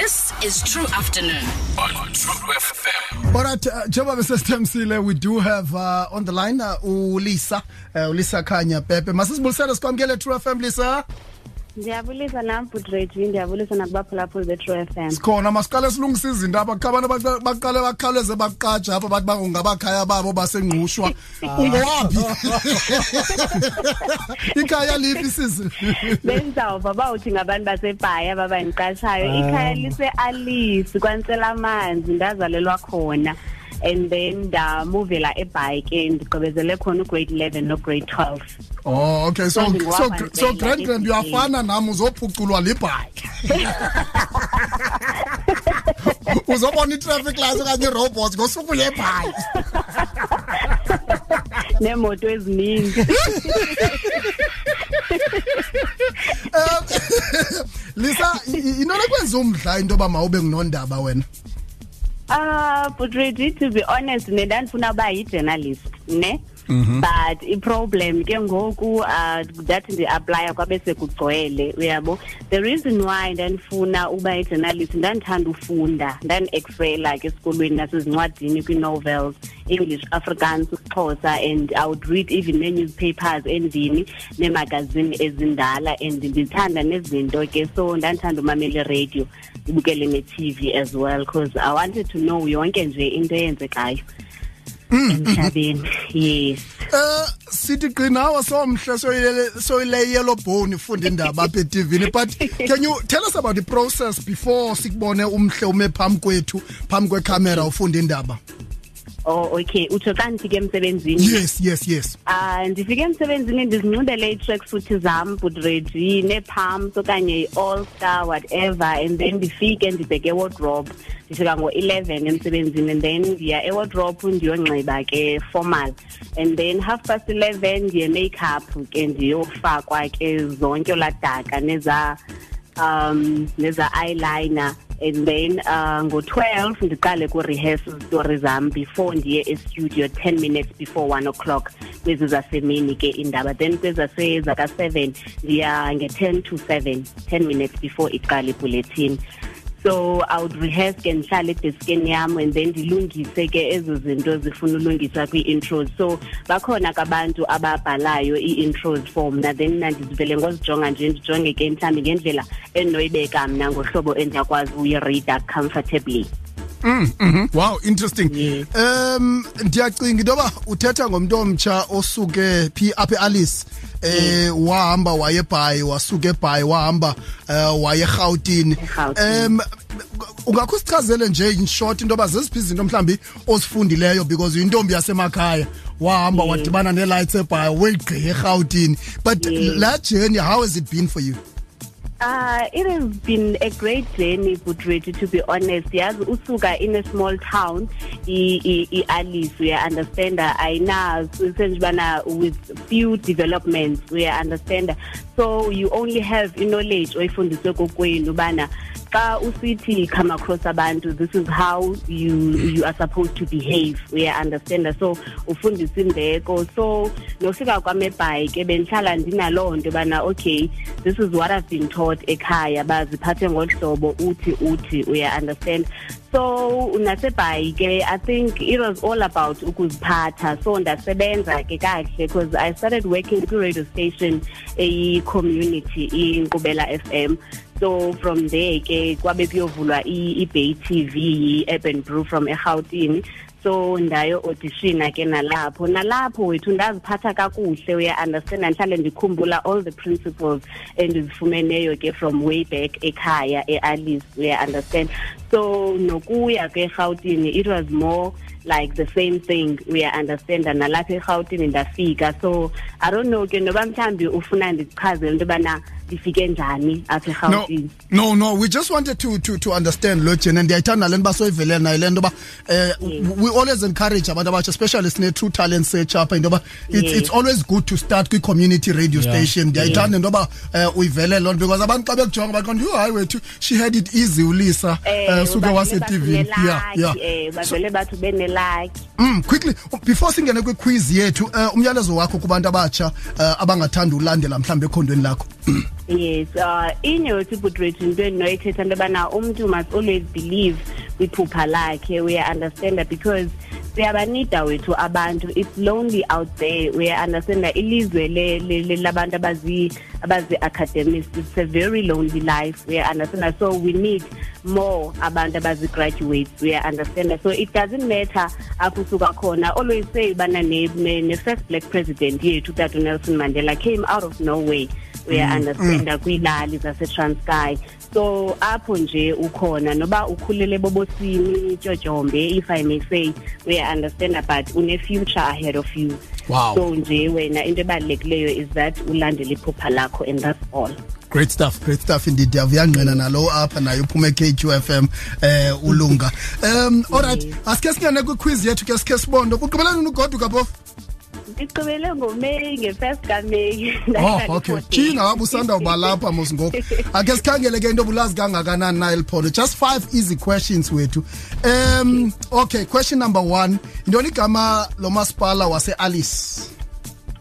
This is True Afternoon on True FM. Alright, uh, njengoba besesithemsile we do have uh, on the line uh, uLisa, uh, uLisa Khanya Pepe. Masisibulisele sikwamkele True FM Lisa. Ndiyabulisa nam Budreji ndiyabulisa nakubaphulaphuli be-True FM. Sikhona masiqale silungisa izinto apha kukho abantu baqale bakhawuleze baqatsha apha bathi bangungabakhaya babo basengqushwa. Ungowaphi? Ikhaya liphi sisi? Benzawuva bawuthi ngabantu basebhaya babandiqashayo ikhaya lise-Alice kwansela amanzi ndazalelwa khona. And then ndamuvela eBhayi ke ndigqibezele khona ugrade 11 no grade 12 Oh okay. So so so grand grand uyafana nami uzophuculwa libhayi uzobona itraffic lights okanye irobots ngosuku lebhayi nemoto eziningi. Um lisa inona kwenza umdla into yoba mawube ngunondaba wena? Uh but ready to be honest ndandifuna uba yi-journalist ne Mm -hmm. But iproblem ke ngoku uh that ndi apply kwabe sekugcwele uyabo? The reason why ndandifuna uba i-journalist ndandithanda ufunda ndandi-excela ke esikolweni nasezincwadini kwi-novels english afrikaans isixhosa and i would read even ne-newspapers endini neemagazini ezindala and ndithanda nezinto ke. So ndandithanda umamela iradio ndibukele ne-tv as well because i wanted to know yonke nje into eyenzekayo emhlabeni. Yes. Eh sithi qinawa somhle soyile soyile yellow bone ifunda indaba apha eTVini but can you tell us about the process before sikubone umhle ume phambi kwethu phambi kwecamera ufunda indaba? Oh okay. Uthi xa ndifike emsebenzini? Yes yes yes. Ah ndifike emsebenzini ndizincudele i-track suit zam but ready ne-pumps okanye all star whatever and then ndifike ndibheke wardrobe. Ndifika ngo-11 emsebenzini and then ndiya ewardrobe ndiyonxiba ke formal. And then half past 11 ndiye make up ke ndiyofakwa ke zonke ladaka neza um neza eyeliner. And then uh ngo-12 ndiqale ku-rehearse story zam before ndiye estudio 10 minutes before 1 o'clock kwezi zasemini ke indaba then kwezasezaka-7 ndiya nge-10 to 7 10 minutes before iqale ibulletin so i would rehearse ke ndihlale edeskeni yam and then ndilungise ke ezo zinto zifuna ulungiswa kwii-intros so bakhona kabantu ababhalayo ii-intros for mna then mna ndizivele ngozijonga nje ndijonge ke mhlawumbi ngendlela endinoyibeka mna ngohlobo endiyakwazi uyirida comfortably. Mm mhm. Wow interesting. Um ndiyacinga into yoba uthetha ngomntu omtsha osuke phi apha eAlice eh wahamba waye eBhayi wasuka eBhayi wahamba eh waye eGauteng. Um ungakho sichazele nje in short into yoba zeziphi izinto mhlambi ozifundileyo because uyintombi yasemakhaya wahamba wadibana ne-lights eBhayi wegqiya eGauteng. But that journey how has it been for you? Uh, it has been a great journey, Butreti, to be honest. Yes, Usuga in a small town, i-Alice, we understand that I know, with few developments, we understand. So you only have knowledge, oyifundiswe kokwenu bana xa usithi come across abantu this is how you you are supposed to behave. We understand so ufundisa imbeko. So nofika kwami eBhayi ke benhlala ndinaloo nto bana okay this is what I've been taught ekhaya. Baziphathe ngolhlobo uthi uthi we understand. So nasebhayi ke i think it was all about ukuziphatha. So ndasebenza ke kahle because i started working kwi-radio station eyi-community inkqubela FM so from there ke kwabe kuyovulwa i-Bay TV i-Urban Brew from eGauteng so ndayo auditiona ke nalapho. Nalapho wethu ndaziphatha kakuhle uya understand ndihlale ndikhumbula all the principles endizifumeneyo ke from way back ekhaya eAlice uya understand so nokuya ke eGauteng it was more like the same thing we understand nalapha eGauteng ndafika. So i don't know ke noba mhlambi ufuna ndichazele into bana ifike njani apha eGauteng no no we just wanted to to to understand lo Jen ndiyayithanda lento basoyivelela nayo lento ba eh we always encourage abantu abatsha especially sine true talent search apha into ba it's it's always good to start kwi community radio station. Ndiyayithanda into ba uyivelele lona because abantu xa bekujonga baqonda you hayi wethu she had it easy ulisa. Suke wase TV yeah yeah. bavele bathu benelaki Mm quickly before singene kwi quiz yethu uh, umyalezo wakho kubantu abatsha uh, abangathanda ulandela mhlambe ekhondweni lakho. Yes uh inyothi budret into endinoyithetha into yobana umntu must always believe kwiphupha lakhe we understand that because siyabanida wethu abantu. It's lonely out there. We understand ilizwe labantu abazi abazi academics. It's a very lonely life. We understand so we need more abantu abazi graduates. We understand so it doesn't matter apho usuka khona. Always say bana ne, ne, ne first black president yethu Tata Nelson Mandela came out of nowhere. We mm, understand mm. zase Transkei so apho nje ukhona noba ukhulele bobosini tshotshombe if i may say we understand but une future ahead of you. Wow. so nje wena into ebalulekileyo is that ulandele iphupha lakho and that's all. Great stuff great stuff indeed. Yavuyangqina nalo apha naye uphume KQFM eh ulunga. Um all right. Asike singene kwi quiz yethu ke sikhe sibondo kuqhubelana ugoduka phofu Iqhubele ngoMay nge1st kaMay. Oh okay. China wabusanda ubalapha mos ngoku. Ake sikhangele ke into obulazi kangakanani na eliphondo. Just five easy questions wethu. Um okay, question number 1. Intoni igama lo masipala wase Alice?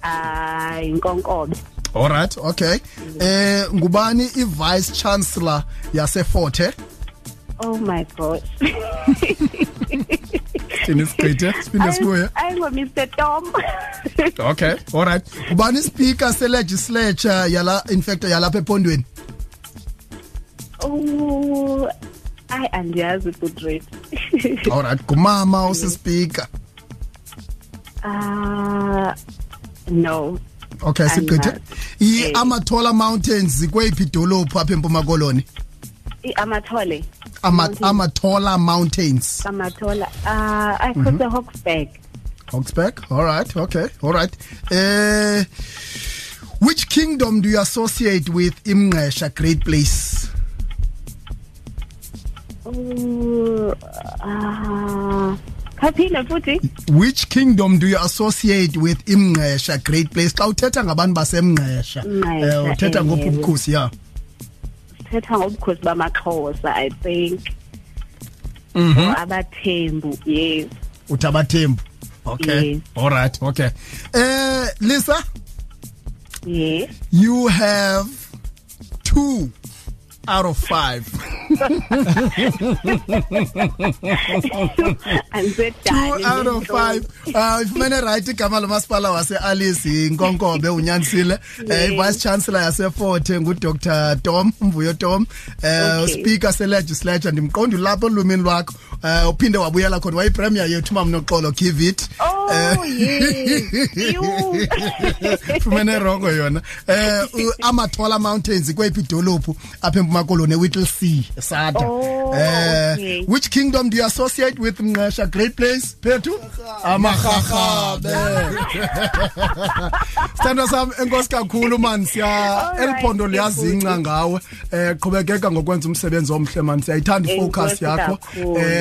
Ah, inkonkobe. All right, okay. Eh ngubani i-vice chancellor yase Fort Hare? Oh my god. thina isichithe siphinde sibuye ayingo Mr Tom. Okay all right. Ubani speaker se legislature yala in fact yalapha ephondweni oh ay andiyazi good rate. All right kumama usispeaker ah uh, no. Okay siqithe i amathola mountains zikweyiphi idolophu apha empuma koloni? I amathole Ama Amatola Mountains. Amatola. Uh, I put mm -hmm. the Hawksback. Hawksback. All right. Okay. All right. Uh, which kingdom do you associate with Imngesha Great Place? Uh, Which kingdom do you associate with Imngesha Great Place? Xa uthetha ngabantu basemngqesha Eh uthetha yeah. Sithetha ngobukhosi bamaxhosa i think. Mhm. Abathembu yes. Uthi abathembu? Okay. Yes. all right okay. Eh lisa? Yes. You have two out of five. Two out of five. Uh, ifumene right igama lomasipala wase-alice inkonkobe unyanisile. Eh, i-vice chancellor yaseforte ngudr tom umvuyo tom. Uh, speaker se-legislature ndimqonda ulapho olumini lwakho. Uh, uphinde wabuyela khona wayipremier yethu mamnoxolo give it. Oh, fumene rongo yona. Um amathola mountains kweyiphi idolophu apha makoloni Whittlesea Sada oh, uh, okay. which kingdom do you associate with Mnqesha? Great place phethu? Amahahabe Sithanda sami enkosi kakhulu man siya eliphondo liyazinca ngawe. Eh qhubekeka ngokwenza umsebenzi omhle man siyayithanda ifocus yakho.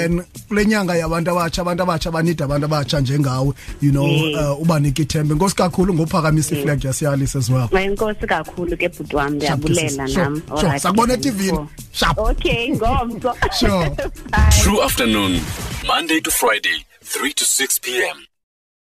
And kulenyanga yabantu abatsha abantu abatsha banida abantu abatsha njengawe you know uh, ubanike ithembe enkosi kakhulu ngophakamisa iflag yasiyalisa as well enkosi kakhulu ke bhuti wami ndiyabulela nami alright sakubona TV Sharp. Okay, ngomso. sure. True afternoon, Monday to Friday, 3 to 6 p.m.